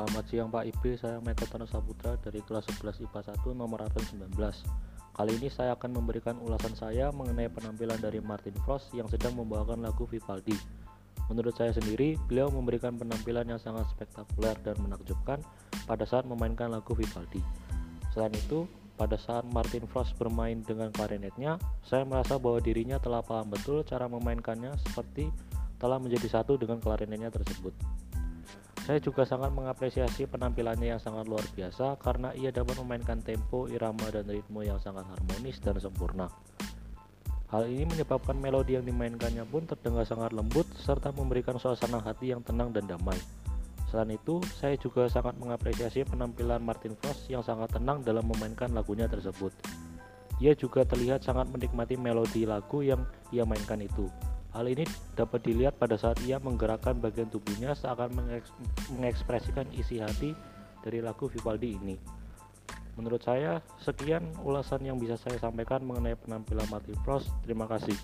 Selamat siang Pak Ibe, saya Meko Tano Saputra dari kelas 11 IPA 1 nomor absen 19. Kali ini saya akan memberikan ulasan saya mengenai penampilan dari Martin Frost yang sedang membawakan lagu Vivaldi. Menurut saya sendiri, beliau memberikan penampilan yang sangat spektakuler dan menakjubkan pada saat memainkan lagu Vivaldi. Selain itu, pada saat Martin Frost bermain dengan klarinetnya, saya merasa bahwa dirinya telah paham betul cara memainkannya seperti telah menjadi satu dengan klarinetnya tersebut. Saya juga sangat mengapresiasi penampilannya yang sangat luar biasa karena ia dapat memainkan tempo, irama, dan ritme yang sangat harmonis dan sempurna. Hal ini menyebabkan melodi yang dimainkannya pun terdengar sangat lembut serta memberikan suasana hati yang tenang dan damai. Selain itu, saya juga sangat mengapresiasi penampilan Martin Frost yang sangat tenang dalam memainkan lagunya tersebut. Ia juga terlihat sangat menikmati melodi lagu yang ia mainkan itu. Hal ini dapat dilihat pada saat ia menggerakkan bagian tubuhnya seakan mengekspresikan isi hati dari lagu Vivaldi ini. Menurut saya, sekian ulasan yang bisa saya sampaikan mengenai penampilan Martin Frost. Terima kasih.